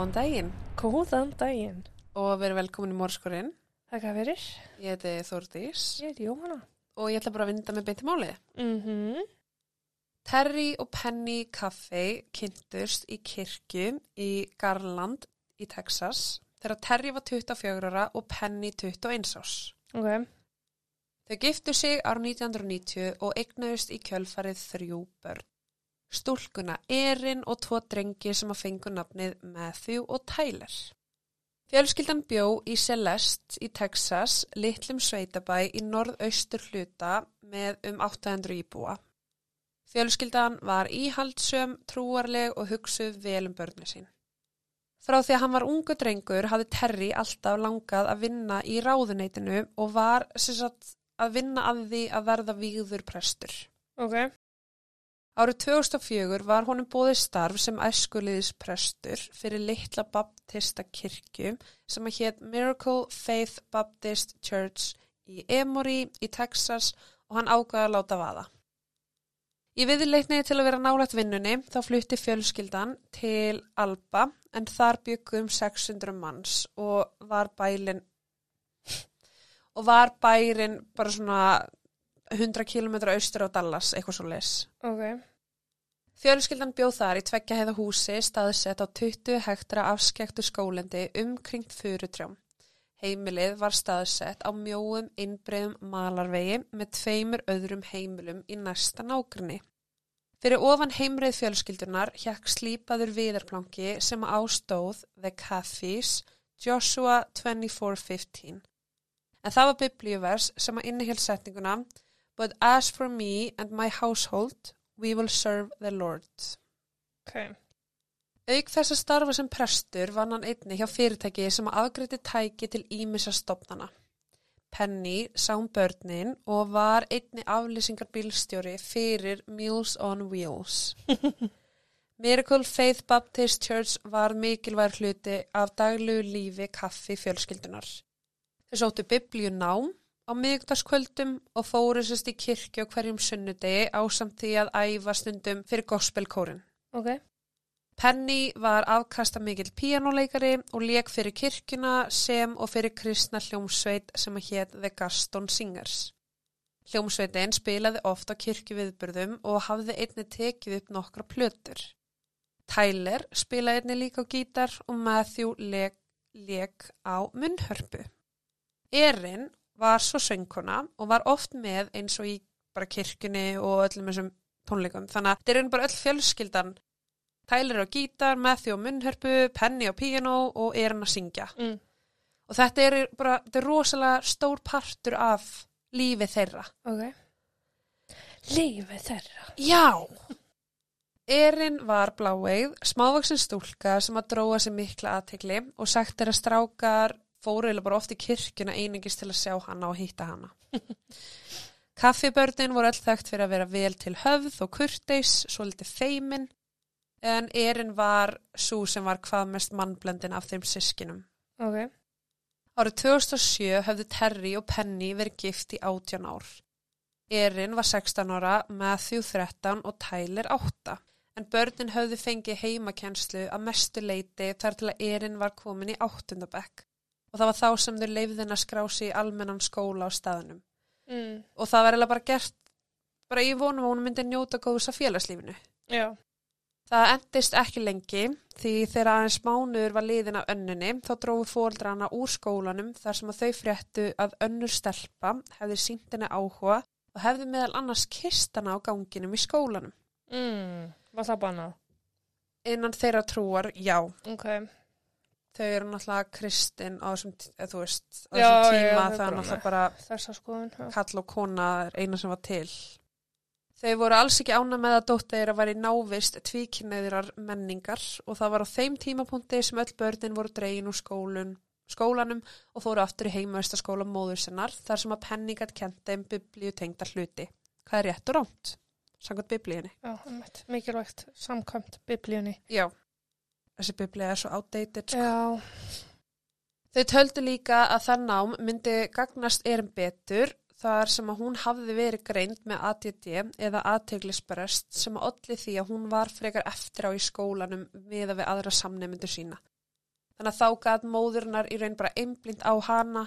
Góðan daginn Góðan daginn. og verið velkomin í Mórskurinn. Þakka fyrir. Ég heiti Þórdís Ég er Jóhanna. og ég ætla bara að vinda með beint í málið. Mm. Terry og Penny Cafe kynntust í kirkju í Garland í Texas þegar Terry var 24 ára og Penny 21 árs. Ok. Þau giftu sig ára 1990 og eignuðust í kjölfarið þrjú börn. Stúlkuna Erin og tvo drengi sem að fengu nafnið Matthew og Tyler. Fjölskyldan bjó í Celeste í Texas, litlum sveitabæ í norðaustur hluta með um 800 íbúa. Fjölskyldan var íhaldsöm, trúarleg og hugsuð vel um börnu sín. Frá því að hann var ungu drengur hafði Terry alltaf langað að vinna í ráðuneytinu og var sagt, að vinna að því að verða víður prestur. Ok. Árið 2004 var honum bóðið starf sem æskuliðis prestur fyrir litla baptista kirkju sem að hétt Miracle Faith Baptist Church í Emory í Texas og hann ákvaði að láta vaða. Í viðleikni til að vera nálægt vinnunni þá flutti fjölskyldan til Alba en þar byggum 600 manns og var bælin og var bærin bara svona 100 km austur á Dallas, eitthvað svo les. Ok. Fjölskyldan bjóð þar í tveggja heiða húsi staðsett á 20 hektra afskektu skólendi umkringt furutrjám. Heimilið var staðsett á mjóum innbreiðum malarvegi með tveimur öðrum heimilum í næsta nágrinni. Fyrir ofan heimrið fjölskyldunar hjekk slípaður viðarplanki sem ástóð The Cafés Joshua 24:15. En það var biblíuvers sem að innihjálp setninguna But as for me and my household, we will serve the Lord. Ok. Auk þess að starfa sem prestur vann hann einni hjá fyrirtæki sem afgreiti tæki til ímissa stopnana. Penny sá um börnin og var einni aflýsingarbílstjóri fyrir Meals on Wheels. Miracle Faith Baptist Church var mikilvæg hluti af daglugu lífi kaffi fjölskyldunar. Þau sóttu biblíu nám á miðugdagskvöldum og fóru sérst í kirkju á hverjum sunnudegi á samt því að æfa stundum fyrir gospelkórin. Ok. Penny var afkasta mikill píjánuleikari og leik fyrir kirkjuna sem og fyrir kristna hljómsveit sem að hétt The Gaston Singers. Hljómsveitin spilaði oft á kirkjuviðburðum og hafði einni tekið upp nokkra plötur. Tyler spilaði einni líka á gítar og Matthew leik, leik á munnhörpu. Erin var svo söngkona og var oft með eins og í bara kirkjunni og öllum þessum tónleikum. Þannig að þetta er einu bara öll fjölskyldan Tyler á gítar, Matthew á munnhörpu, Penny á piano og Erin að syngja. Mm. Og þetta er bara, þetta er rosalega stór partur af lífið þeirra. Ok. Lífið þeirra. Já! Erin var bláeið, smávaksin stúlka sem að dróa sér mikla aðtegli og sagt er að strákar fóru eða bara oft í kirkjuna einingist til að sjá hana og hýtta hana. Kaffibörnin voru þekkt fyrir að vera vel til höfð og kurteis, svo litið feimin, en Erin var svo sem var hvað mest mannblendin af þeim sískinum. Ok. Árið 2007 höfðu Terry og Penny verið gift í 18 ár. Erin var 16 ára, Matthew 13 og Tyler 8. En börnin höfðu fengið heimakenslu að mestu leiti þar til að Erin var komin í 8. bekk. Og það var þá sem þau leifðin að skrási í almennan skóla á staðnum. Mm. Og það var eiginlega bara gert, bara í vonum að hún myndi njóta góðs af félagslífinu. Já. Það endist ekki lengi því þegar aðeins mánuður var liðin af önnunni þá drófu fóreldrana úr skólanum þar sem að þau fréttu að önnur stelpa hefði sínt henni áhuga og hefði meðal annars kistana á ganginum í skólanum. Mm. Var það bannað? Innan þeirra trúar, já, Ok. Þau eru náttúrulega kristin á þessum, þú veist, á Já, þessum já, tíma þau það er náttúrulega bara skoðun. Já. kall og kona er eina sem var til. Þau voru alls ekki ána með að dótt þeirra var í návist tvíkynneðirar menningar og það var á þeim tímapunkti sem öll börnin voru dregin úr skólun, skólanum og fóru aftur í heimavistaskóla móður sinnar þar sem að penningat kent þeim biblíu tengda hluti. Hvað er rétt og rámt? Sangat biblíunni. Já. Mikilvægt samkvæmt biblíunni. Já. Þessi biblía er svo outdated. Sko. Já. Þau töldu líka að það nám myndi gagnast erum betur þar sem að hún hafði verið greind með ADD eða aðteglisbrest sem að olli því að hún var frekar eftir á í skólanum að við aðra samnefndu sína. þannig að þá gat móðurnar í raun bara einblind á hana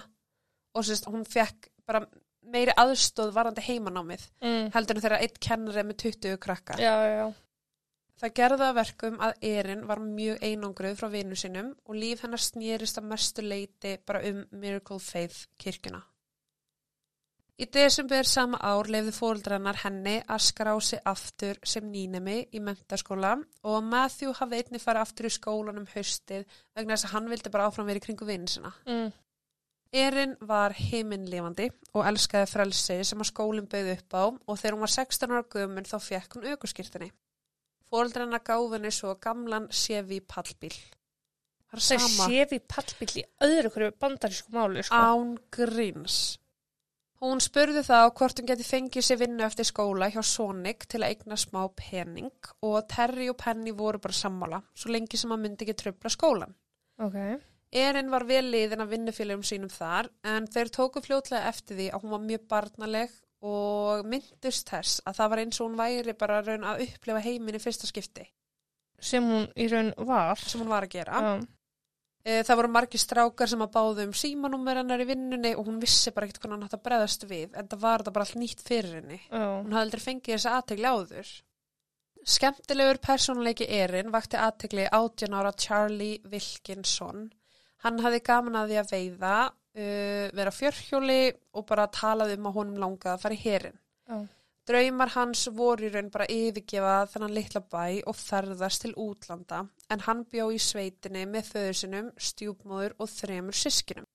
og sérst, hún fekk bara meiri aðstóð varandi heimanámið mm. heldur en þegar eitt kennari með 20 krakka. já, já, já. Það gerði að verkum að Erin var mjög einangruð frá vinu sinum og líf hennar snýrist að mestu leiti bara um Miracle Faith kirkuna. Í desember sama ár lefði fóldrannar henni að skrá sig aftur sem nýnemi í mentaskóla og Matthew hafði einni fara aftur í skólanum haustið vegna þess að hann vildi bara áfram verið kringu vinu sinna. Mm. Erin var heiminlifandi og elskaði frelsi sem að skólinn bauð upp á og þegar hún var 16 ára gömur þá fekk hún aukurskirtinni. Fóldrannar gáfinni svo gamlan Chevy pallbíl. Það er Það sama sé við pallbíl í öðru hverju bandarísku máli, sko. án gríns. Hún spurði þá hvort hún geti fengið sér vinnu eftir skóla hjá Sonic til að eigna smá pening og Terry og Penny voru bara sammála svo lengi sem hann myndi ekki tröfla skólan. Ok. Erin var vel liðin að vinnufélagum sínum þar en þeir tóku fljótlega eftir því að hún var mjög barnaleg og myndust þess að það var eins og hún væri bara raun að upplifa heiminn í fyrsta skipti Sem hún í raun var. sem hún var að gera. E, Það voru margir strákar sem að báðu um símanúmer hennar í vinnunni og hún vissi bara ekkert hvernig hann hætti að breðast við en það var þetta bara allt nýtt fyrir henni. Já. Hún hafði aldrei fengið þessi aðtegli áður. Skemmtilegur persónuleiki Erin vakti aðtegli 18 ára Charlie Wilkinson. Hann hafði gaman að því að veiða, uh, vera fjörhjóli og bara talaði um að honum langaði að fara í herin. Já. Draumar hans voru í raun bara yfirgefa þennan litla bæ og ferðast til útlanda en hann bjó í sveitinni með föður sinum, stjúpmóður og þremur sískinum.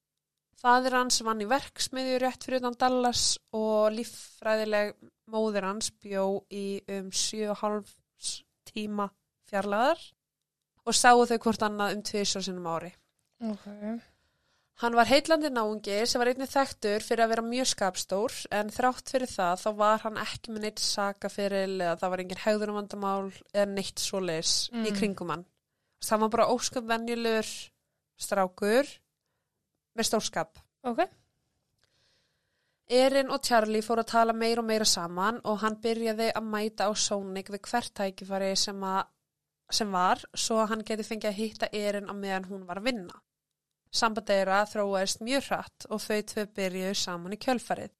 Fadir hans vann í verksmiðju rétt fyrir utan Dallas og líffræðileg móðir hans bjó í um 7,5 tíma fjarlæðar og sáu þau hvort annað um tvisar sinum ári. Ok. Hann var heitlandi náungi sem var einnig þekktur fyrir að vera mjög skapstór en þrátt fyrir það þá var hann ekki með neitt sakaferil eða það var engin hegðunumvandamál eða neitt svoleiðis Mm. í kringum hann. Það var bara óskap venjulur strákur með stórskap. Ok. Erin og Charlie fóru að tala meira og meira saman og hann byrjaði að mæta á Sonic við hvert tækifæri sem, að, sem var svo að hann geti fengið að hitta Erin á meðan hún var að vinna. Sambandeira þróaðist mjög hratt og þau tvö byrjuðu saman í kjölfarið.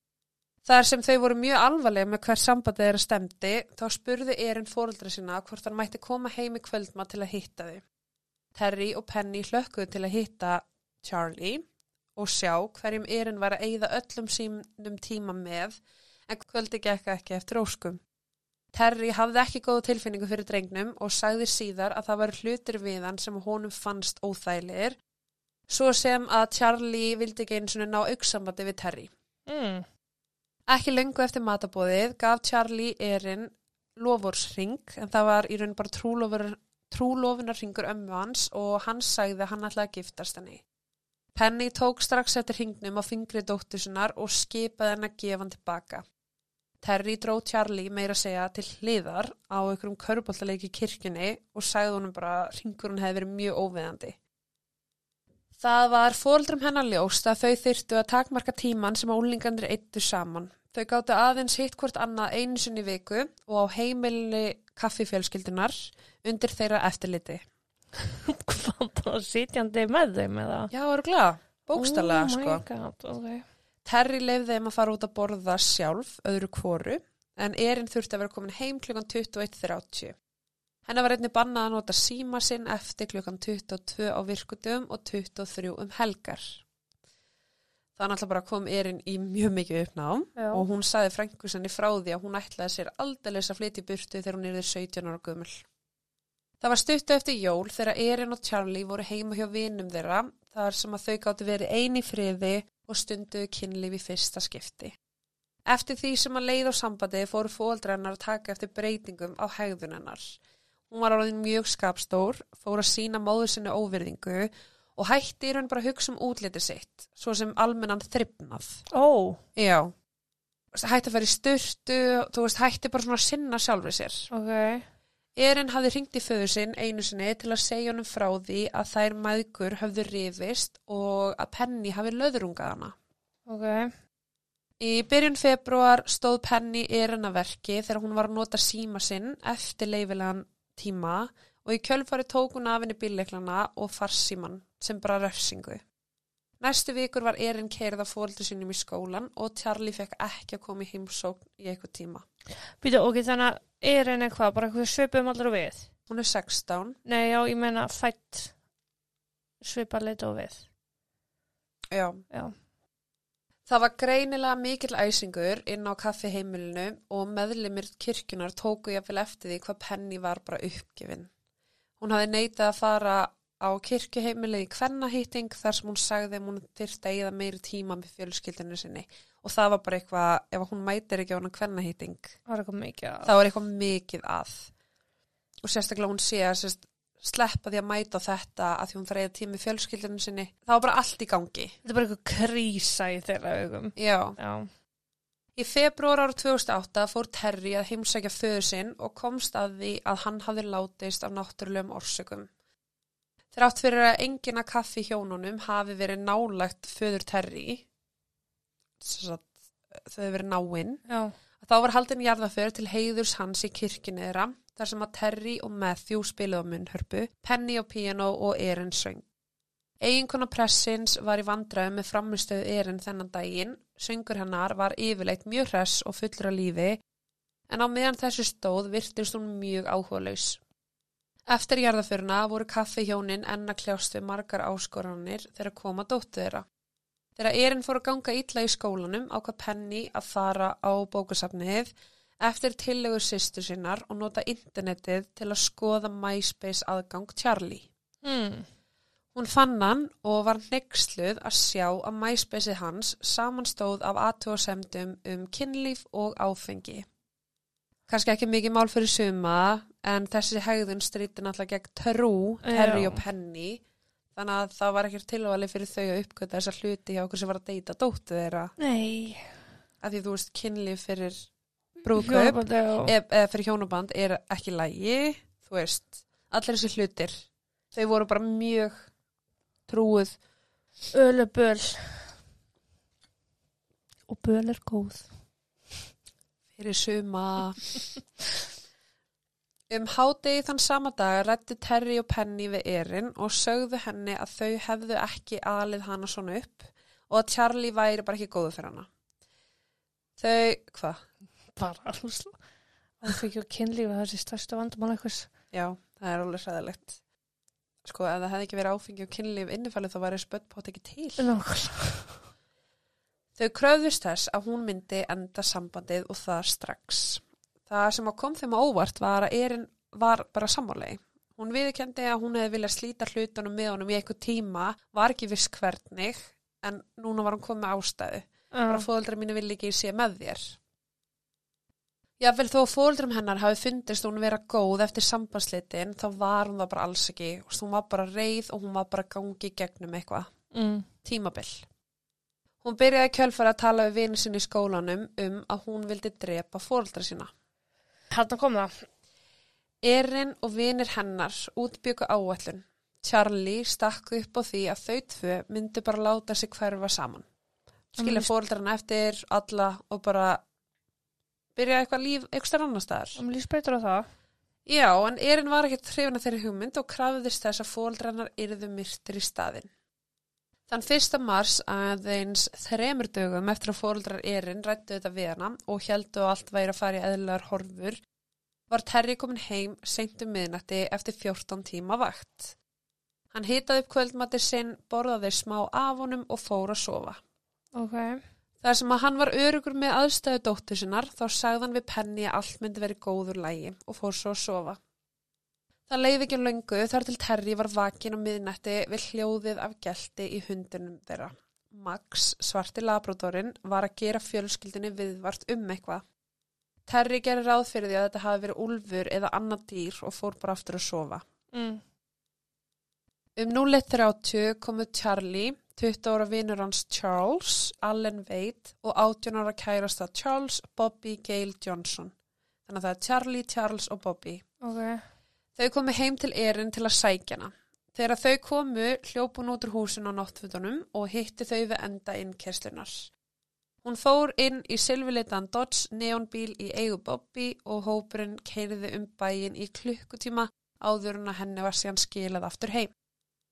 Þar sem þau voru mjög alvarlega með hver sambandeira stemdi þá spurði Erin fóreldra sína hvort hann mætti koma heim í kvöldma til að hitta þau. Terry og Penny hlökkuðu til að hitta Charlie og sjá hverjum Erin var að eyða öllum sínum tíma með en kvöldi gekk ekki eftir óskum. Terry hafði ekki góða tilfinningu fyrir drengnum og sagði síðar að það var hlutir við hann sem honum fannst óþægilegir svo sem að Charlie vildi ekki eins og ná auksambandi við Terry. Mm. Ekki lengu eftir matabóðið gaf Charlie Erin loforsring en það var í raun bara trúlofur, trúlofunarringur ömmu hans og hann sagði að hann ætlaði að giftast henni. Penny tók strax eftir hringnum á fingri dóttur sinnar og skipaði henn að gefa hann tilbaka. Terry dró Charlie meira að segja til hliðar á einhverjum köruboltaleiki í kirkjunni og sagði honum bara að ringurinn hefði verið mjög óveðandi. Það var fóldrum hennar ljóst að þau þyrtu að takmarka tíman sem ólingandir eittu saman. Þau gáttu aðeins hitt hvort annað einu sinni í viku og á heimilni kaffifjölskyldunar undir þeirra eftirliti. Hvað bara sitjandi með þeim eða? Já, eru glæða, bókstallega oh sko. god, ok. Terry leifði þeim að fara út að borða sjálf, öðru kvoru, en Erin þurfti að vera komin heim klukkan 21.30. Hennar var einnig bannað að nota síma sinn eftir klukkan 22 á virkudum og 23 um helgar. Það náttúrulega bara kom Erin í mjög mikið uppnáðum og hún saði frængusenni frá því að hún ætlaði sér aldeilis að flytja í burtu þegar hún yrði 17 ára gömul. Það var stuttu eftir jól þegar Erin og Charlie voru heima hjá vinum þeirra þar sem að þau gáttu verið eini friði og stunduðu kynlíf í fyrsta skipti. Eftir því sem að leið á sambandi fóru fóaldrennar að taka eftir breytingum á hegðun hennar. Hún var alveg mjög skapstór, fór að sína móður sinni óvirðingu og hætti í raun bara að hugsa um útliti sitt, svo sem almennan þryfnað. Ó, Já. Hætti að fara í styrtu, þú veist, hætti bara svona að sinna sjálfur sér. ok. Erin hafði hringt í föður sinn einu sinni til að segja honum frá því að þær maðgur höfðu rifist og að Penny hafi löðrungað hana. Ok. Í byrjun februar stóð Penny Erin að verki þegar hún var að nota síma sinn eftir leifilegan tíma og í kjölfari tók hún af henni bíleiklana og farsíman sem bara refsingu. Næstu vikur var Erin keirð af fóldu sínum í skólan og Charlie fekk ekki að koma í heimsókn í eitthvað tíma. Býtu, ok, þannig að er henni hvað, bara eitthvað svipum allir og við? Hún er 16. Nei, já, ég meina fætt svipa lit og við. Já. Já. Það var greinilega mikill æsingur inn á kaffiheimilinu og meðlimir kirkjunar tóku jafnvel eftir því hvað Penny var bara uppgifin. Hún hafði neitað að fara á kirkjuheimilið í kvennahýting þar sem hún sagði að hún þyrfti að eða meiri tíma með fjölskyldinu sinni og það var bara eitthvað, ef hún mætir ekki á hana kvennahýting, Það var að... eitthvað mikið að. Og sérstaklega hún sé að sérst, sleppa því að mæta þetta að því hún þarf eða tíma með fjölskyldinu sinni. Það var bara allt í gangi. Þetta er bara eitthvað krísa í þeirra augum. Já. Já. Í februar ára 2008 fór Terry að heimsækja föðu sinn og komst að því að hann hafði látist af náttúrulegum orsökum. Þrátt fyrir að engina kaffi hjónunum hafi verið nálagt föður Terry, að þau hefur verið náinn, að þá var haldin jarðaför til heiðurs hans í kirkjunni þeirra, þar sem að Terry og Matthew spiluðu á munnhörpu, Penny á piano og Erin söng. Eiginkona pressins var í vandræðu með framistöðu Erin þennan daginn, söngur hennar var yfirleitt mjög hress og fullur af lífi, en á meðan þessu stóð virtist hún mjög áhugalaus. Eftir jarðaföruna voru kaffi hjónin enn að kljást við margar áskoranir þegar koma dóttu þeirra. Þegar Erin fór að ganga illa í skólanum ákvað Penny að fara á bókasafnið eftir tillögur sýstu sinnar og nota internetið til að skoða MySpace aðgang Charlie. Mm. Hún fann hann og var nexluð að sjá að MySpaceið hans samanstóð af aðtóasemdum um kynlíf og áfengi. Kanski ekki mikið mál fyrir suma en þessi hegðun stríti náttúrulega gegn trú, Terry og Penny þannig að það var ekkert tilvæli fyrir þau að uppgöta þessa hluti hjá okkur sem var að deyta dóttu þeirra Nei. að því þú veist kynlíf fyrir og... eða fyrir hjónaband er ekki lægi þú veist, allir þessi hlutir þau voru bara mjög trúið Öl er böl. Og böl er góð. fyrir suma um hádegi þann sama dag rættu Terry og Penny við Erin og sögðu henni að þau hefðu ekki alið hana svona upp og að Charlie væri bara ekki góðu fyrir hana þau, hvað? Bara, áfengi og kynlíf er þessi stærstu vandamál eitthvað. Já, það er alveg sæðilegt sko, ef það hefði ekki verið áfengi og kynlíf innifalið þá væri spöttpátt ekki til Nákvæmlega. Þau kröðust þess að hún myndi enda sambandið og það strax. Það sem kom þeim á óvart var að Erin var bara sammálegi. Hún viðkendi að hún hefði viljað slíta hlutunum með honum í eitthvað tíma, var ekki viss hvernig, en núna var hún komið ástæðu. Bara fóðaldra mínu vil ekki sé með þér. Jável þó að fóðaldrum hennar hafi fundist hún vera góð eftir sambandslitin, þá var hún það bara alls ekki. Veist, Hún var bara reið og hún var bara gangi gegnum eitthvað Mm. tímabil. Hún byrjaði kjölfara að tala við vini sinni í skólanum um að hún vildi drepa fóreldra sína. Hérna kom það. Erin og vinir hennar útbyggu áætlun. Charlie stakk upp á því að þau tvö myndu bara láta sig hverfa saman. Skilja fóreldrarna eftir alla og bara byrja eitthvað líf eitthvað annar staðar. Það líst betur á það. Já, en Erin var ekkert hrifna þeirri hugmynd og krafðist þess að fóreldrannar yrðu myrtir í staðinn. Þann 1. mars aðeins þremur dögum eftir að fóreldrar Erin rættu þetta við hana og heldu að allt væri að fara í eðlilegar horfur var Terry komin heim seint um miðnætti eftir 14 tíma vakt. Hann hitaði upp kvöldmati sinn, borðaði smá af honum og fór að sofa. Ok. Þar sem að hann var örugur með aðstæðu dóttur sinnar þá sagði hann við Penny að allt myndi verið góður lægi og fór svo að sofa. Það leiði ekki löngu þar til Terry var vakin á miðnætti við hljóðið af gelti í hundunum þeirra. Max, svarti labradorinn, var að gera fjölskyldinni viðvart um eitthvað. Terry gerir ráð fyrir því að þetta hafi verið úlfur eða annað dýr og fór bara aftur að sofa. Mm. Um 01.30 komu Charlie, 20 ára vinur hans Charles, Allen Wade og 18 ára kærasta Charles Bobby Gale Johnson. Þannig að það er Charlie, Charles og Bobby. Ok. Þau komu heim til Erin til að sækja hana. Þegar þau komu hljóp hún út úr húsinu á náttfutunum og hitti þau við enda inn kerslunar. Hún fór inn í silfurleitan Dodge neonbíl í eigu Bobby og hópurinn keiriði um bæin í klukkutíma áður en að henni var síðan skilað aftur heim.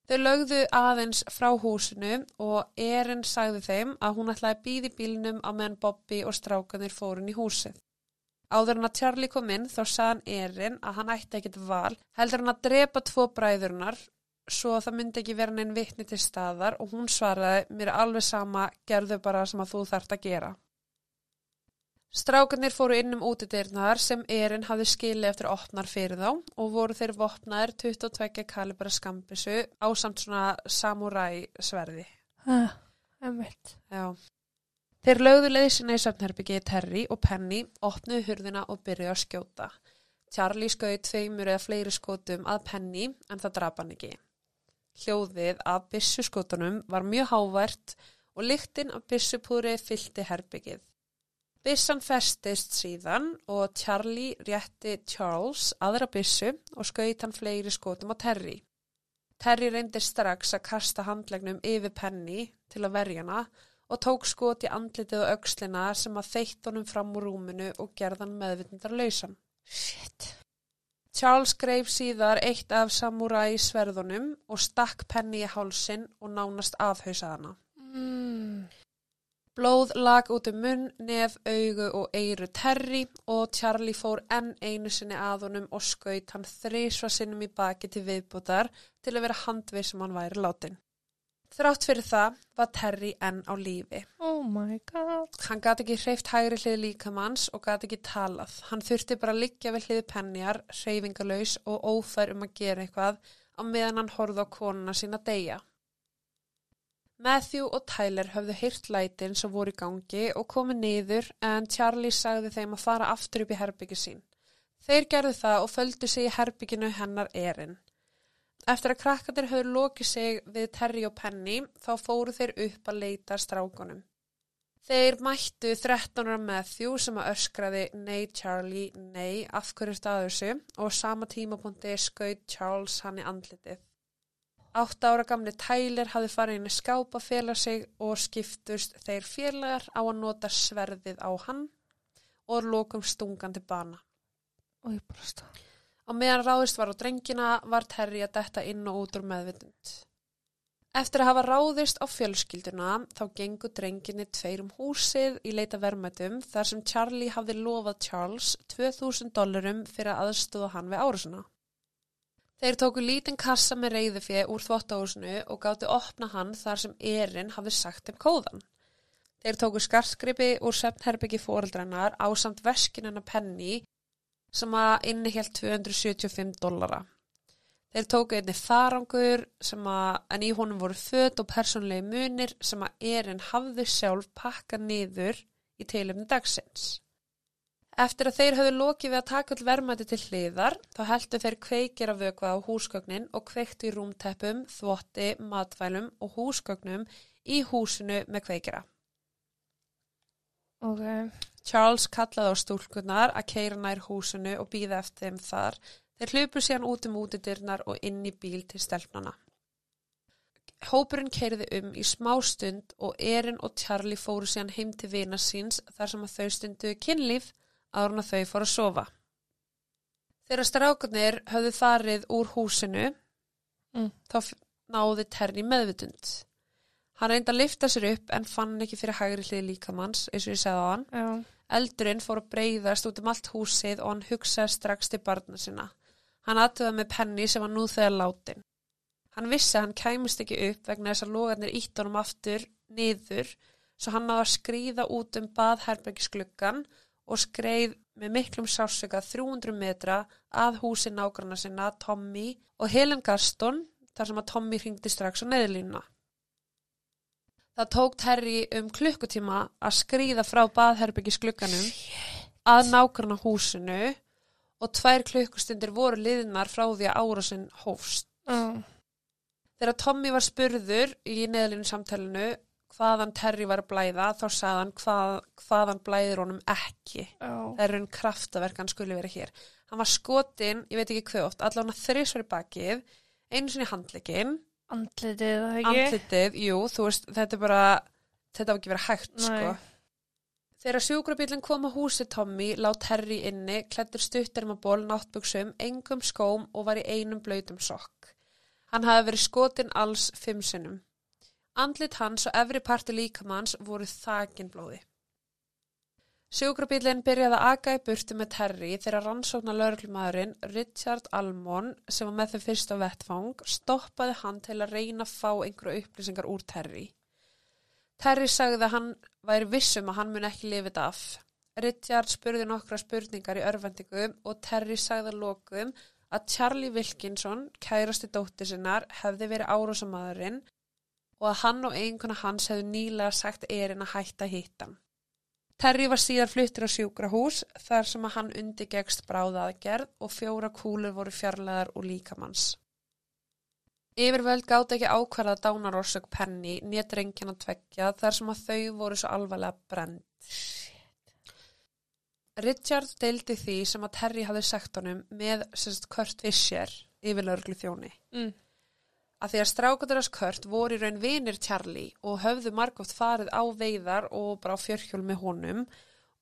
Þau lögðu aðeins frá húsinu og Erin sagði þeim að hún ætlaði að býði bílnum á meðan Bobby og strákanir fórun í húsið. Áður en að Charlie kom inn þá sagðan Erin að hann ætti ekkit val heldur hann að drepa tvo bræðurnar svo að það myndi ekki vera neinn vitni til staðar og hún svaraði mér alveg sama gerðu bara sem að þú þart að gera. Strákanir fóru inn um útidyrnar sem Erin hafði skilið eftir opnar fyrir þá og voru þeir vopnaðir 22 kalibra skambisu á samt svona samuræ sverði. Ah, Emmett. Já. Þeir lögðu leiðsina í söfnherbyggi Terry og Penny, opnuðu hurðina og byrjuðu að skjóta. Charlie skauði tveimur eða fleiri skotum að Penny en það draf hann ekki. Hljóðið af byssuskotunum var mjög hávært og lyktinn af byssupúri fylgdi herbyggið. Byssan festist síðan og Charlie rétti Charles aðra byssu og skaut hann fleiri skotum á Terry. Terry reyndi strax að kasta handlegnum yfir Penny til að verja hana og tók skot í andlitið og aukslina sem að þeitt honum fram úr rúminu og gerðan meðvitundar lausan. Shit. Charles greif síðar eitt af samuræ sverðunum og stakk Penny í hálsin og nánast afhauðsað hana. Blóð lag út um munn, nef, augu og eyru Terry og Charlie fór enn einu sinni að honum og skaut hann þrísva sinnum í baki til viðbútar til að vera handvið sem hann væri látin. Þrátt fyrir það var Terry enn á lífi. Oh my god. Hann gati ekki hreift hægri hlið líkamanns og gati ekki talað. Hann þurfti bara að liggja við hliði penjar, hreyfingalös og ófær um að gera eitthvað á meðan hann horfði á konuna sína deyja. Matthew og Tyler höfðu heyrt lætin sem voru í gangi og komið niður en Charlie sagði þeim að fara aftur upp í herbyggi sín. Þeir gerðu það og földu sig í herbygginu hennar erinn. Eftir að krakkandir höfðu lokið sig við Terry og Penny þá fóru þeir upp að leita strákunum. Þeir mættu 13 ára Matthew sem að öskraði nei Charlie, nei, af hverju staðu þessu og sama tímapunkti skaut Charles hann í andlitið. Átta ára gamli Tyler hafði farið inn í skápa fela sig og skiptust þeir félagar á að nota sverðið á hann og lokum stungandi bana. Og ég bara stað. Á meðan ráðist var á drengina var Terry að detta inn og út úr meðvitund. Eftir að hafa ráðist á fjölskylduna þá gengu drenginni tveir um húsið í leita verðmætum þar sem Charlie hafði lofað Charles 2000 dollarum fyrir að aðstóða hann við árusuna. Þeir tóku lítinn kassa með reyðufið úr þvóttahúsinu og gáttu opna hann þar sem Erin hafði sagt þeim kóðan. Þeir tóku skartskripi úr sepnherbyggi fóreldrannar á samt veskinuna Penny sem að innihjalt 275 dollara. Þeir tóku einni farangur sem að, en í honum voru föt og persónlegi munir sem að Erin hafði sjálf pakka niður í teilumni dagsins. Eftir að þeir höfðu lokið við að taka all verðmæti til hliðar, þá heldu þeir kveikir að vökva á húsgögnin og kveiktu í rúmteppum, þvotti, matvælum og húsgögnum í húsinu með kveikira. Ok. Charles kallaði á stúlkunar að keira nær húsinu og býða eftir þeim þar. Þeir hlupu síðan út um útidirnar og inn í bíl til stelpnana. Hópurinn keiriði um í smá stund og Erin og Charlie fóru síðan heim til vina síns þar sem að þau stundu kynlíf árun að þau fóru að sofa. Þegar strákunir höfðu farið úr húsinu, Mm. þá náði Terry meðvitund. Hann reyndi að lifta sér upp en fann ekki fyrir hægri hlið líkamanns, eins og ég segði á hann. Já. Eldurinn fór að breyðast út um allt húsið og hann hugsaði strax til barna sinna. Hann aðtöða með penni sem var nú þegar látin. Hann vissi að hann kæmist ekki upp vegna þess að logarnir ítt honum aftur niður svo hann náði að skrýða út um baðherbergisgluggan og skreið með miklum sásöka 300 metra að húsi nágrana sinna Tommy og Helen Gaston þar sem að Tommy hringdi strax á neðlínuna. Það tók Terry um klukkutíma að skrýða frá baðherbergisglugganum að nágrana húsinu og tvær klukkustundir voru liðnar frá því að árásinn hófst. Já. Þegar Tommy var spurður í neðlinu samtalenu hvaðan Terry var að blæða þá sagði hann hvað, hvaðan blæðir honum ekki. Já. Það er raun kraftaverk hann skulle vera hér. Hann var skotin, ég veit ekki hvað oft, allan að þrísvar í bakið, einu sinni handlegin, Andlitið, andlitið, jú, veist, þetta er bara, þetta var ekki verið hægt, sko. Þegar sjúkrabílinn kom á húsi Tommy, lá Terry inni, klættur stuttarmaból, náttbuksum, engum skóm og var í einum blöytum sokk. Hann hafi verið skotin alls fimm sinnum. Andlit hans og efri parti líkamanns voru þakin blóði. Sjúkrabílinn byrjaði að aga í burtu með Terry þegar rannsóknar lögreglumæðurinn Richard Almon sem var með þeim fyrst á vettfang stoppaði hann til að reyna að fá einhverju upplýsingar úr Terry. Terry sagði að hann væri vissum að hann mun ekki lifið af. Richard spurði nokkra spurningar í örvendingu og Terry sagði að lokum að Charlie Wilkinson, kærasti dóttir sinnar, hefði verið árásamadurinn og að hann og einhverna hans hefði nýlega sagt erinn að hætta hittan. Terry var síðan fluttur á sjúkrahús þar sem að hann undirgegst bráðaðgerð og fjóra kúlur voru fjarlæðar úr líkamanns. Yfirvöld gátt ekki ákvarða dánarorsök enginn að tveggja þar sem að þau voru svo alvarlega brend. Richard deildi því sem að Terry hafði sagt honum með sérst Kurt Fischer yfirlörglu þjóni. Mm. Að því að strákundurars Kurt voru í raun vinir Charlie og höfðu margótt farið á veiðar og bara á fjörhjól með honum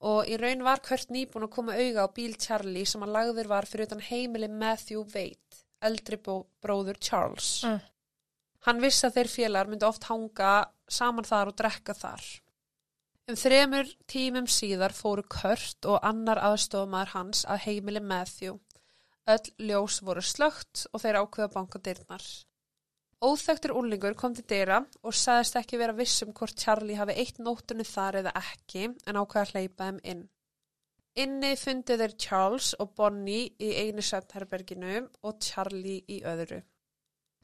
og í raun var Kurt nýbúin að koma auga á bíl Charlie sem að lagður var fyrir utan heimili Matthew Veit, eldri bróður Charles. Mm. Hann vissi að þeir félagar myndi oft hanga saman þar og drekka þar. Um þremur tímum síðar fóru Kurt og annar aðstofamaður hans að heimili Matthew. Öll ljós voru slögt og þeir ákveða banka dyrnar. Óþektur úlingur kom til dyra og sagðist ekki vera vissum hvort Charlie hafi eitt nóttunni þar eða ekki en ákveða að hleypa þeim inn. Inni fundu þeir Charles og Bonnie í einu svefnherberginu og Charlie í öðru.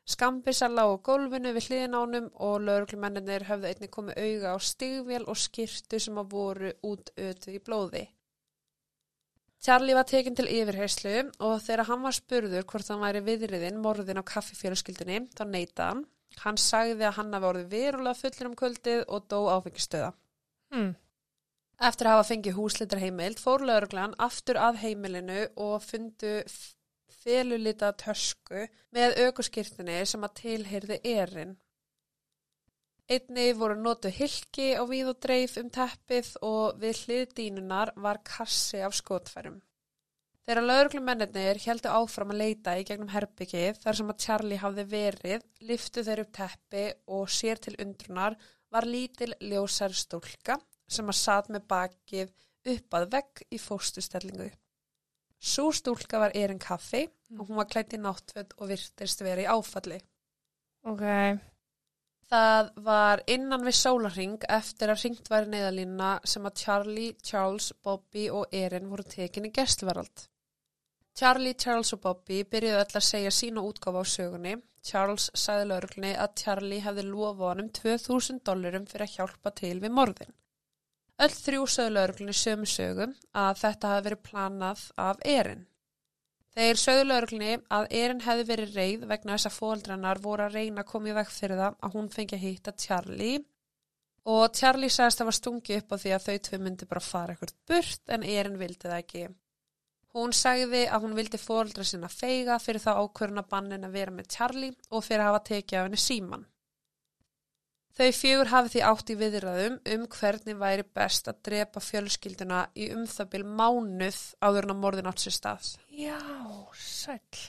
Skambisa lág á gólfinu við hliðin ánum og lögreglumenninir höfðu einnig komið auga á stigvél og skirtu sem að voru út ötu í blóði. Charlie var tekinn til yfirherslu og þegar hann var spurður hvort hann væri viðriðin morðin á kaffifjörskildinni þá neita hann. Hann sagði að hann hafi orðið verulega fullur um kvöldið og dó áfengistöða. Mm. Eftir að hafa fengið húslitar heimild fór lögreglan aftur að heimilinu og fundu felulita tösku með aukuskirtinni sem að tilheyrði erinn. Einni voru notu hilki á víð og dreif um teppið og við hlið dínunar var kassi af skotfærum. Þegar lauruglumennir heldu áfram að leita í gegnum herbyggið þar sem að Charlie hafði verið, liftu þeir upp teppi og sér til undrunar var lítil ljósar stúlka sem að sat með bakið upp að vegg í fóstustellingu. Sú stúlka var Erin Kaffi og hún var klætt í náttföld og virtist verið í áfalli. Ok. Það var innan við sólarring eftir að ringt væri neðalínuna sem að Charlie, Charles, Bobby og Erin voru tekin í gestverald. Charlie, Charles og Bobby byrjuðu öll að segja sína útgáfa á sögunni. Charles sagði lauruglunni að Charlie hefði lofað honum 2000 dollurum fyrir að hjálpa til við morðin. Öll þrjú sögðu lauruglunni sömu sögum að þetta hafi verið planað af Erin. Þeir sögðu lauruglunni að Erin hefði verið reið vegna þess að fóldrannar voru að reyna að koma í veg fyrir það að hún fengi að hitta Charlie og Charlie sagðist að var stungi upp á því að þau tvö myndi bara fara eitthvað burt en Erin vildi það ekki. Hún sagði að hún vildi fóldra sinna feiga fyrir þá ákvöruna bannin að vera með Charlie og fyrir að hafa tekið af henni síman. Þau fjögur hafi því átt í viðræðum um hvernig væri best að drepa fjölskylduna í um það bil mánuð áður en að morðin átt sér stað. Já, sæll.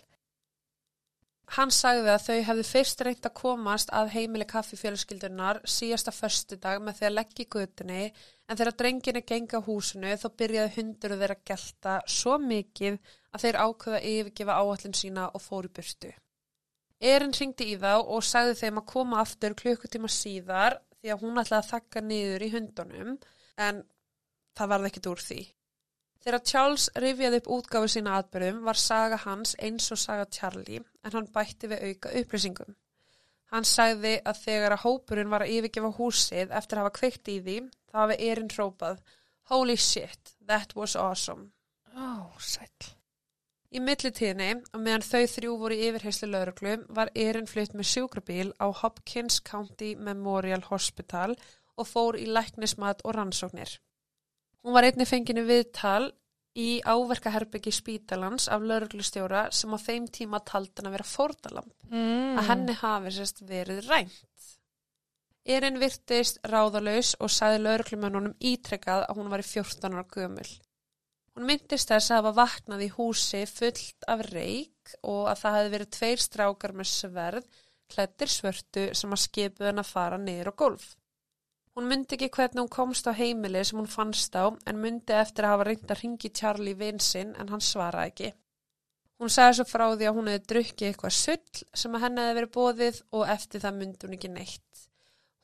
Hann sagði að þau hefði fyrst reynt að komast að heimili kaffi fjölskyldunar síðasta föstudag með því að leggja í götunni en þegar drenginni gengi á húsinu þá byrjaði hundur þeirra að gelta svo mikið að þeir ákveða yfirgefa áallin sína og fóru burtu. Erin ringdi í þá og sagði þeim að koma aftur klukkutíma síðar því að hún ætlaði að þakka niður í hundunum en það varði ekkit úr því. Þegar Charles rifjaði upp útgáfu sína atbyrðum var saga hans eins og saga Charlie en hann bætti við auka upplýsingum. Hann sagði að þegar að hópurinn var að yfirgefa húsið eftir að hafa kveikt í því þá hafi Erin hrópað Holy shit, that was awesome. Ó, sæll. Í millitíðinni og meðan þau þrjú voru í yfirheyslu lauruglu var Erin flutt með sjúkrabíl á Hopkins County Memorial Hospital og fór í læknismat og rannsóknir. Hún var einni fenginu viðtal í áverkaherbyggi spítalans af lauruglustjóra sem á þeim tíma taldan að vera fórdalamb, Mm. að henni hafi sérst verið rænt. Erin virtist ráðalaus og sagði lauruglumennunum ítrekkað að hún var í 14 ára gömul. Hún myndist þess að hafa vaknað í húsi fullt af reik og að það hefði verið tveir strákar með sverð, klættir svörtu sem að skipu henn að fara niður á gólf. Hún myndi ekki hvernig hún komst á heimili sem hún fannst á en myndi eftir að hafa reynd að ringi Charlie vinsinn en hann svaraði ekki. Hún sagði svo frá því að hún hefði drukkið eitthvað sull sem að henni hefði verið bóðið og eftir það myndi hún ekki neitt.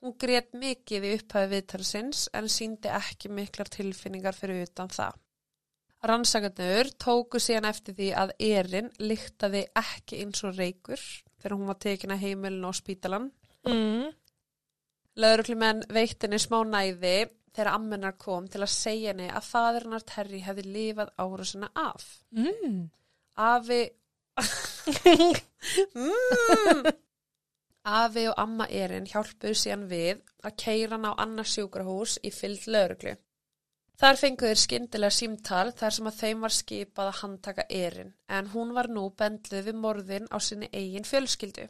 Hún grét mikið í upphæði viðtalsins en síndi ekki miklar tilfinningar fyrir utan það. Rannsakarnur tóku síðan eftir því að Erin lyktaði ekki eins og reykur þegar hún var tekin að heimilin á spítalan. Mm. Lauruklumenn veitt henni smá næði þegar ammennar kom til að segja henni að faðurinnar Terry hefði lifað árusina af. Mm. Afi... mm. Afi og amma Erin hjálpuðu síðan við að keira hann á annars sjúkrahús í fyllt lauruglu. Þar fenguður skyndilega símtal þar sem að þeim var skipað að handtaka Erin en hún var nú bendluð við morðin á sinni eigin fjölskyldu.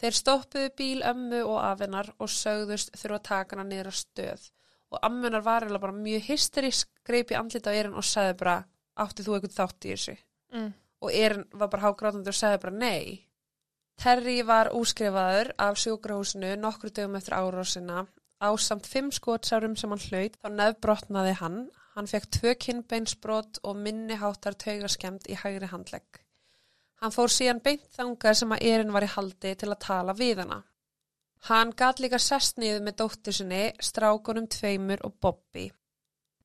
Þeir stoppuðu bíl ömmu og afinnar og sögðust þurfa að taka hana niður á stöð og ammunar var eiginlega bara mjög hysterísk greip í andlit á Erin og sagði bara átti þú eitthvað þátt í þessu Mm. og Erin var bara hágrátandi og sagði bara nei. Terry var úskrifaður af sjúkrahúsinu nokkru dögum eftir árásina á samt fimm skotsárum sem hann hlaut þá nefnbrotnaði hann. Hann fekk tvö kinnbeinsbrot og minni háttar taugaskemd í hægri handlegg. Hann fór síðan beint þangað sem að Erin var í haldi til að tala við hana. Hann gat líka sest niður með dóttur sinni, strákunum tveimur og Bobby.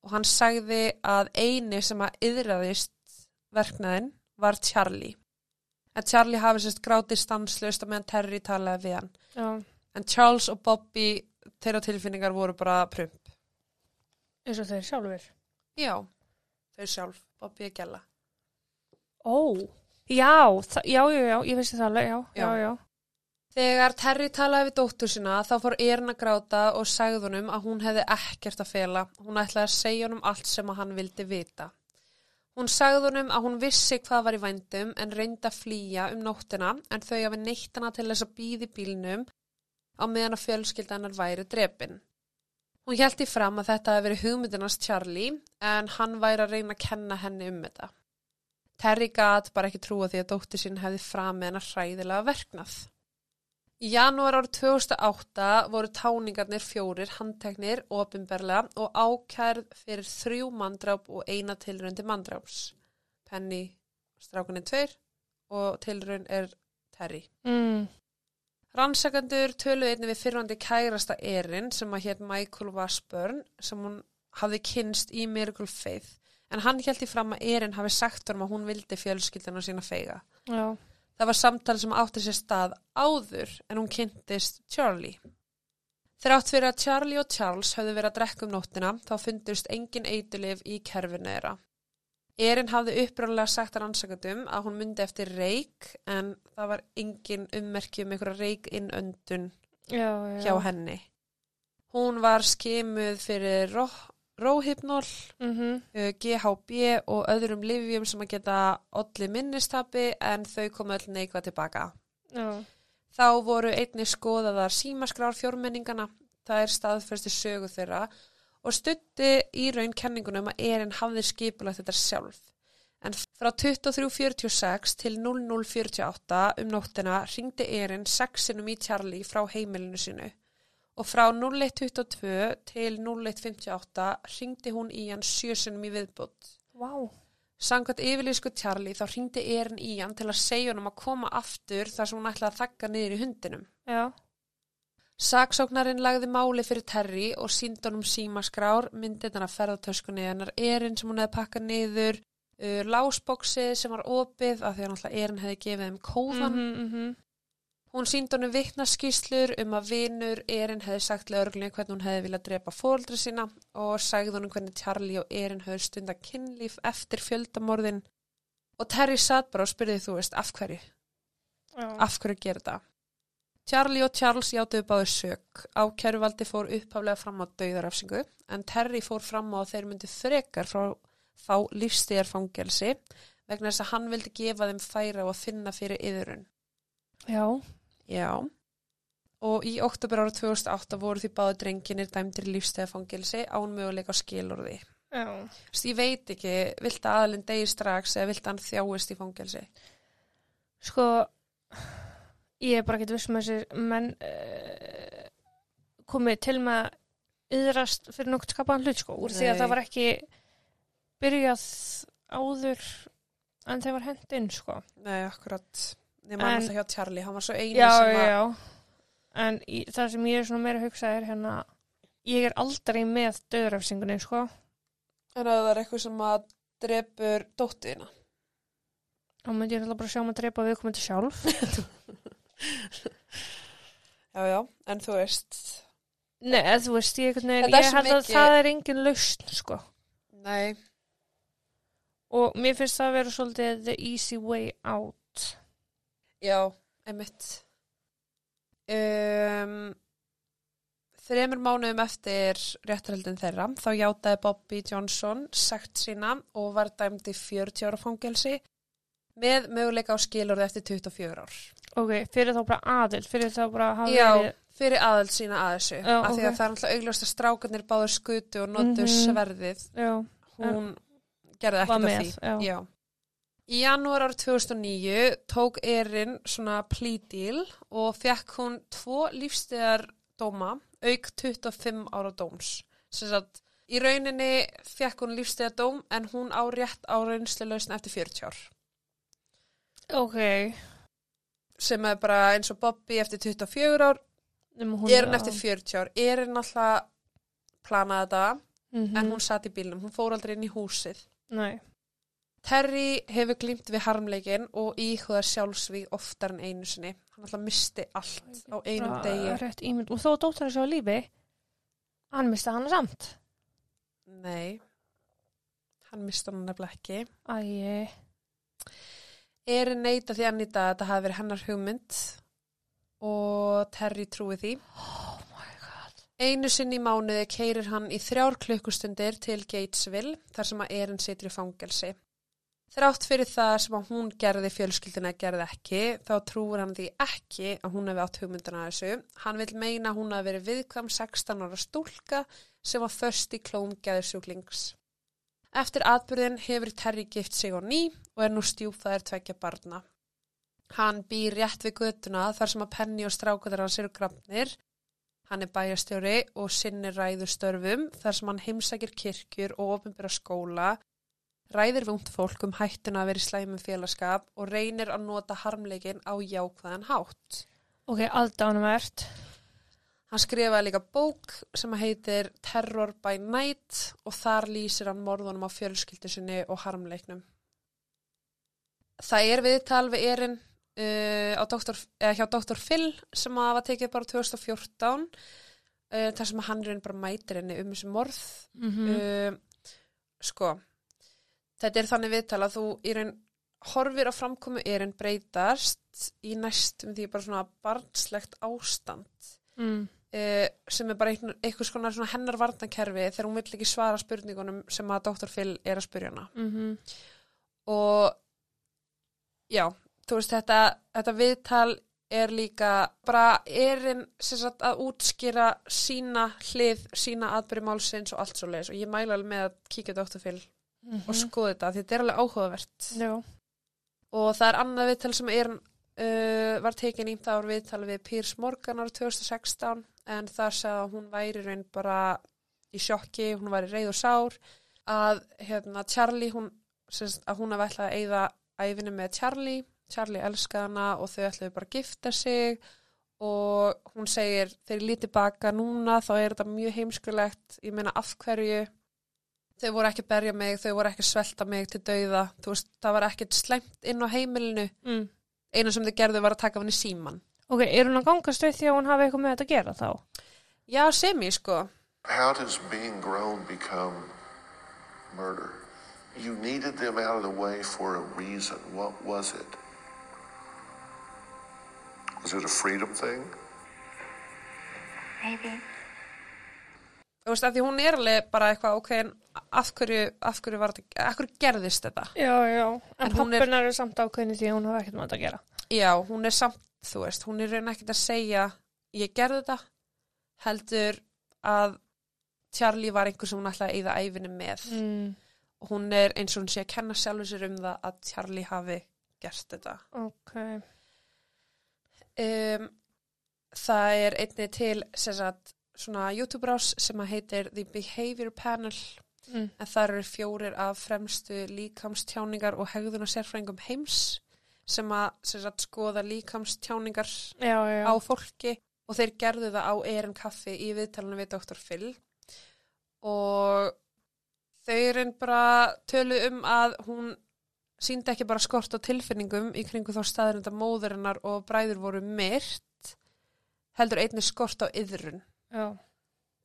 Og hann sagði að eini sem að yðraðist verknaðin var Charlie. En Charlie hafi sérst grátið stanslöst að meðan Terry talaði við hann. Já, En Charles og Bobby, þeirra tilfinningar voru bara prump. eins og þeir sjálfur. Já, þau sjálf, Bobby að gæla. Ó, já, já, já, já, ég vissi það alveg, já, já, Já. Þegar Terry talaði við dóttur sína þá fór Erin að gráta og sagði honum að hún hefði ekkert að fela. Hún ætlaði að segja honum allt sem hann vildi vita. Hún sagði honum að hún vissi hvað var í vændum en reyndi að flýja um nóttina en þau hafi neitt hana til þess að býði bílnum á meðan að fjölskyldanar væri drepin. Hún hjælti fram að þetta hefði verið hugmyndinast Charlie en hann væri að reyna að kenna henni um þetta. Terry gat bara ekki trúa því að dóttir sín hefði framið hennar hræðilega verknað. Í janúar árið 2008 voru táningarnir fjórir handteknir ofinberlega og ákærð fyrir þrjú mandráp og eina tilröndi mandráps. Penny, strákunni tveir og tilrönd er Terry. Mm. Rannsakandur töluði einnig við fyrrandi kærasta Erin sem að hétt Michael Washburn sem hún hafði kynst í Miracle Faith en hann held í fram að Erin hafi sagt um að hún vildi fjölskyldinu sína feiga. Já, Það var samtal sem átti sér stað áður en hún kynntist Charlie. Þrátt fyrir að Charlie og Charles höfðu verið að drekka um nóttina þá fundust engin eitulif í kerfinu þeirra. Erin hafði upprænlega sagt að rannsakatum að hún myndi eftir reik en það var engin ummerki um einhverja reik innöndun já, já. hjá henni. Hún var skimuð fyrir ró, róhypnól, Mhm. uh, GHB og öðrum livjum sem að geta olli minnistapi en þau komu öll neikvað tilbaka. Já, Þá voru einni skoðaðar símaskrár fjórmenningana, það er staðfyrsti sögu þeirra og stutti í raun kenningunum að Erin hafði skipulagt þetta sjálf. En frá 23.46 til 00.48 um nóttina ringdi Erin sexinum í Charlie frá heimilinu sinu og frá 01.22 til 01.58 ringdi hún í hann sjösunum í viðbútt. vá. Samkvæmt yfirlýsku Charlie þá ringdi Erin í hann til að segja honum að koma aftur þar sem hún ætlaði að þakka niður í hundinum. Já, Saksóknarinn lagði máli fyrir Terry og síndi honum símaskrár, myndirnar af ferðartöskunni hennar Erin sem hún hefði pakkað niður, uh, lásbóksi sem var opið af því að náttúrulega Erin hefði gefið þeim kóðan. mhm, mhm. Hún síndi honum vitnaskýslur um að vinur Erin hefði sagt lögurglunni hvernig hún hefði viljað drepa fóldri sína og sagði honum hvernig Charlie og Erin hefði stunda kynlíf eftir fjöldamorðin og Terry satt bara og spurði þú veist af hverju, Já. af hverju gera þetta. Charlie og Charles játuðu báðu sök. Ákæruvaldi fór upphaflega fram á dauðarafsingu en Terry fór fram á að þeir myndi frekar frá fá lífstíðarfangelsi vegna þess að hann vildi gefa þeim færa og finna fyrir yðurinn. Já, Já. Og í oktober ára 2008 voru því báðu drenginir dæmdir lífstæðafangelsi án möguleika á skilorði. Já. Þú veist, ég veit ekki, vilt að aðalinn degi strax eða vilt að hann þjáist í fangelsi Sko, ég er bara ekki viss um þessi menn uh, komið til með að yðrast fyrir nokkuð skapaðan hlut sko, úr því að Nei. það var ekki byrjað áður en þeir var hendinn sko. Nei, akkurat Ég man alltaf hjá Charlie, hann var svo eini Já, sem að já, en í, það sem ég er svona meira að hugsa er hérna, ég er aldrei með döðrafsingunni sko. En að það er eitthvað sem að drepur dóttiðina þá myndi ég alltaf bara sjá maður að dreipa viðkomandi sjálf. Já, já, en þú veist Nei, eða þú veist, ég, er ég held að mikið- það er engin lausn sko. Nei, Og mér finnst það að vera svolítið the easy way out. já, einmitt um, Þremur mánuðum eftir réttarhaldin þeirra þá játaði Bobby Johnson sagt sína og var dæmdi 40 ára fangelsi með möguleika á skilurði eftir 24 ár. Ok, fyrir þá bara aðild, fyrir þá bara að hafa Já, verið, fyrir aðeld sína að þessu. Já, af því að það er alltaf augljóst að strákarnir báður skutu og notu Mhm. sverðið. já, Hún gerði ekkert af því. já. Já. Í janúar árið 2009 tók Erin svona plea deal og fekk hún tvo lífstíðar dóma, auk 25 ára dóms. Sem sagt, í rauninni fekk hún lífstíðar dóm en hún á rétt á reynslulausn eftir 40 ár. Ok, Sem er bara eins og Bobby eftir 24 ár, nema hún Erin eftir 40 ár. Erin alltaf planaði þetta mm en hún satt í bílnum, hún fór aldrei inn í húsið. Nei, Terry hefur glýmt við harmleikin og íhuga sjálfsvíg oftar en einu sinni. Hann alltaf misti allt á einum degi. Og þó dóttar þessu á lífi, hann misti hana samt. Nei, hann misti hann nefnilega ekki. Æi, Eri neita því að nýta að þetta hafi verið hennar hugmynd og Terry trúi því. oh my god. Einu sinni í mánuði keirir hann í þrjár klukkustundir til Gatesville þar sem að Erin situr í fangelsi. Þrátt fyrir það sem að hún gerði fjölskyldina gerði ekki, þá trúur hann því ekki að hún hefði átt hugmyndina að þessu. Hann vil meina að hún hafi verið viðkvam 16 ára stúlka sem var först í klóm gæðursjúklings. Eftir atbyrðin hefur Terry gift sig á ný og er nú stjúpfæðir tvekja barna. Hann býr rétt við götuna þar sem að Penny og strákuður hans eru grafnir Hann er bæjastjóri og sinnir ræðustörfum þar sem hann heimsækir kirkjur og ofinbyrra skóla, ræðir vungt fólk um hættuna að vera í slæmum félagskap og reynir að nota harmleikin á jákvæðan hátt. Ok, aðdánumvert. Hann skrifaði líka bók sem heitir Terror by Night og þar lýsir hann morðunum á fjölskyldu sinni og harmleiknum. Það er viðtal við erinn uh, doktor, eða hjá Dr. Phil sem að var tekið bara 2014 uh, þar sem hann reyn bara mætir henni um þessu morð Mm uh, sko þetta er þannig viðtal að þú raun horfir á framkomu erinn breytast í næstum því bara svona barnslegt ástand mm. uh, sem er bara einhver, einhvers konar hennar varnakerfi þegar hún vill ekki svara spurningunum sem að Dr. Phil er að spurja hana Mm og já, þú veist þetta, þetta viðtal er líka bara erinn sem sagt að útskýra sína hlið, sína atbyrði málsins og allt svo leiðis og ég mæla alveg með að kíkja Dr. Phil og skoða þetta þetta er alveg áhugavert Já. og það er annað viðtal sem er uh, var tekin í það var viðtal við Piers Morgan ára 2016 en þar sagði að hún væri raun bara í sjokki, hún væri reið og sár að hérna Charlie hún, semst, að hún hafi ætlað að eyða æfinu með Charlie. Charlie elskaði hana og þau ætlaði bara að gifta sig og hún segir þegar ég líti baka núna þá er þetta mjög heimskulegt. Ég meina af hverju? Þau voru ekki að berja mig, þau voru ekki að svelta mig til dauða, þú veist, það var ekkert slemt inn á heimilinu, Mm. Einu sem þau gerðu var að taka henni síman Ok, er hún að gangast við því að hún hafi eitthvað með þetta að gera þá? já, semi, sko How does being grown become murder? You needed them out of the way for a reason. What was it? Was it a freedom thing? Maybe. þú veist, af því hún er alveg bara eitthvað, ok, en af hverju, af hverju var af hverju gerðist þetta? Já, já. En, En hún er- er... samt ákveðni því að hún hafi ekkert með þetta að gera. já, hún er samt, þú veist, hún er raun ekkert að segja, ég gerði þetta heldur að Charlie var einhver sem hún ætlaði að eyða æfinni með. Mm, og hún er eins og hún sé að kenna sjálfur sér um það að Charlie hafi gert þetta. Ok, um, það er einnig til sem sagt, svona YouTube-rás sem að heitir The Behavior Panel mm, en það eru fjórir af fremstu líkamstjáningar og hegðuna sérfræðingum heims sem að sem sagt, skoða líkamstjáningar já, já, á fólki og þeir gerðu það á Erin Kaffi í viðtalinu við Dr. Phil. Og þau eru bara tölu um að hún síndi ekki bara skort á tilfinningum í kringu þá staðurinn að móðurinnar og bræður voru myrt heldur einnig skort á yðrun já,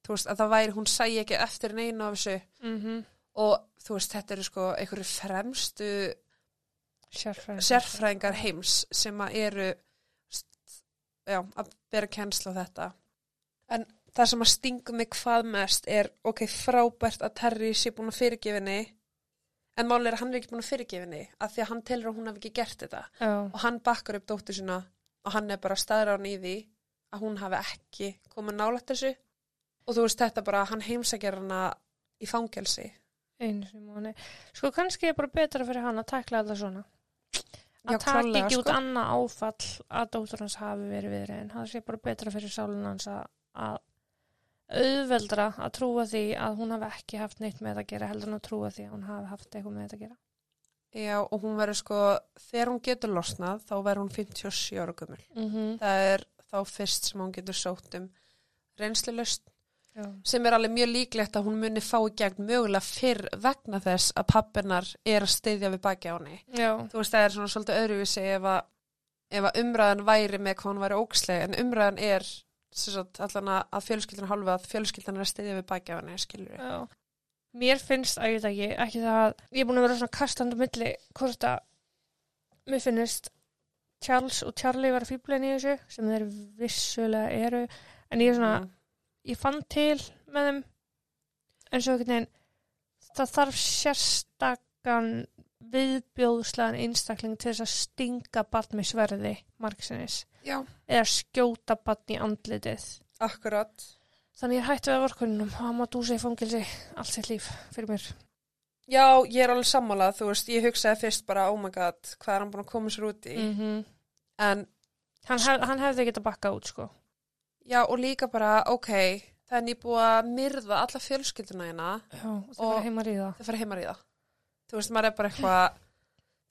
þú veist að það væri, hún sæi ekki eftir neina af þessu. Mhm, og þú veist þetta eru sko einhverju fremstu sérfræðingar. sérfræðingar heims sem að eru já, að bera kennsla á þetta. En það sem að stingum mig hvað mest er ok, frábært að Terry sé búin að fyrirgefinni en mál er að hann er ekki búin að fyrirgefinni af því að hann telur að hún hafi ekki gert þetta. Já, og hann bakkar upp dóttur sína og hann er bara hann í því að hún hafi ekki komið nálætt þessu og þú veist þetta bara, hann heimsækjar hana í fangelsi einu sem mánu. Sko kannski er bara betra fyrir hann að takla þetta svona. Að taka ekki út sko. annað áfall að dóttur hans hafi verið við reyðin. Það sé bara betra fyrir sálun hans að, auðveldra að trúa því að hún hafi ekki haft neitt með að gera heldur en að trúa því að hún hafi haft eitthvað með að gera. Já, og hún verður sko, þegar hún getur losnað, þá verður hún 57 ára gömul. Mm -hmm. Það er þá fyrst sem hún getur sótt um reynslulust, Já. sem er alveg mjög líklegt að hún muni fá í gegn mögulega fyrr vegna þess að pappinar er að styðja við baki á henni. Þú veist, það er svona svolítið öðruvísi ef að, ef að umræðan væri með hvað hún væri ógsleg, en umræðan er sagt, allan að, fjölskyldan hálfa að fjölskyldan er að styðja við baki á henni, skilur við. já. Mér finnst að ég ekki, ekki það að ég er búin að vera svona kastandi á milli hvort að mér finnst Charles og Charlie vera fíblen í þessu sem þeir vissulega eru en ég er svona, Mm. Ég fann til með þeim. En svo einhvern veginn það þarf sérstakann viðbjóðslegan einstakling til þess að stinga barn með sverði margsinnis. Já, eða skjóta barn í andlitið. Akkurat. þannig ég hætti við vorkuninum og hann má dúsa í fangilsi allt sitt líf fyrir mér. Já, ég er alveg sammálað, þú veist, ég hugsaði fyrst bara, oh my god, hvað er hann búin að koma sér út í? -hmm. En, hann, hef, hann hefði getað bakkað út sko já, og líka bara, ok, það er nýbúið að myrða alla fjölskylduna hérna, Já, og það Og- var heima að ríða það fara heimar í það. Þú veist, maður er bara eitthvað,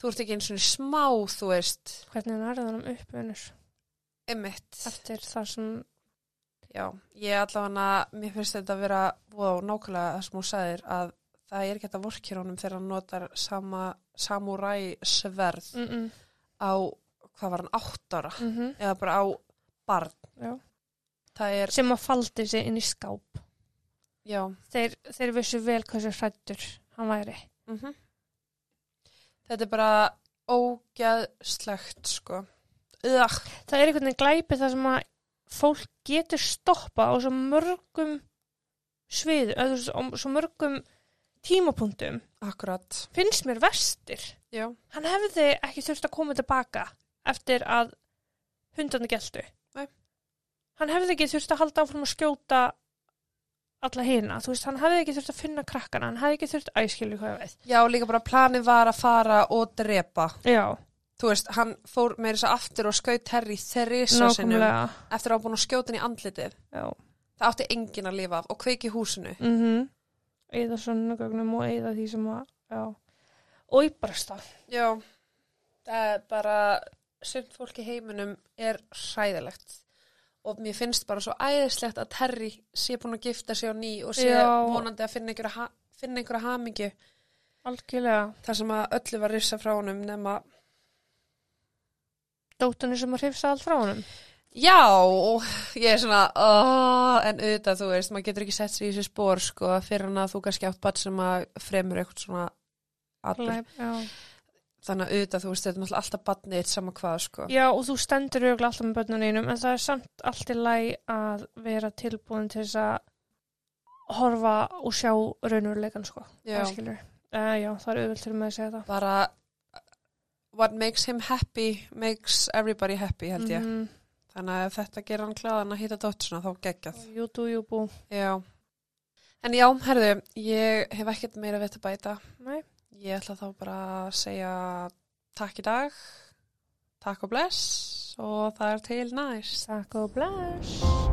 þú ert ekki eins og smá, þú veist, hvernig er þannig upp vinnur emitt. eftir það sem Já, ég allavega, mér finnst þetta að vera, wow, nákvæmlega það sem hún sagðir, að það er ekki þetta vorkir honum þegar hann notar sama samuræ sverð mm -mm. á, hvað var hann, átt ára, Mm -hmm. eða bara á barn. Já. Er, sem að faldi sig inn í skáp já, þeir, þeir vissu vel hversu hrættur hann væri mm Þetta er bara ógeðslegt, sko. Ugh. það er einhvern veginn glæpi þar sem að fólk getur stoppa á svo mörgum veist, á svo mörgum tímapunktum Akkurat. finnst mér verstir Já. hann hefði ekki þurft að koma tilbaka eftir að hundarnir geltu Nei. Hann hefði ekki þurft að halda áfram að skjóta alla hina, þú veist, hann hefði ekki þurft að finna krakkana, hann hefði ekki þurft æskilu hvað ég veist Já, líka bara planið var að fara og drepa. já, Þú veist, hann fór með þess aftur og skaut þrisa sinnum nákvæmlega. eftir að hafa búin að skjóta hann í andlitið. já, Það átti enginn að lifa af og kveiki húsinu. mhm. Eða svona gögnum og eða því sem að já, og í bresta Já, það er bara, sumt fólk í heiminum er hræðilegt og mér finnst bara svo æðislegt að Terry sé búin að gifta sig á ný og sé Já. vonandi að finna einhverja, ha finna einhverja hamingju algjörlega, þar sem að öllu var rissa frá honum nema, dóttunni sem að hrifsa allt frá honum já, og ég er svona, oh, en auðvitað, þú veist, maður getur ekki sett sér í þessi spór, sko, fyrir hann að þú kannski átt bat sem að fremur eitthvað svona atbyrg. Glæp, já. Þannig að auðvitað, þú veist, þetta er náttúrulega alltaf batnið eitt sama hvað, sko. Já, og þú stendur auðvitað alltaf með börnunum en það er samt allt í læg að vera tilbúin til þess að horfa og sjá raunveruleikan, sko. Já. Það skilur. Uh, já, það er auðvitað til með að segja það. bara what makes him happy makes everybody happy held ég Mhm. þannig að þetta gerir hann glæðan að hitta dóttur svona þá geggjað Jú, dú, jú, bú. já En já, herðu, ég hef ekkert meira við til bæta. Nei. Ég ætla þá bara að segja takk í dag, takk og bless og það er til næst. Takk og bless.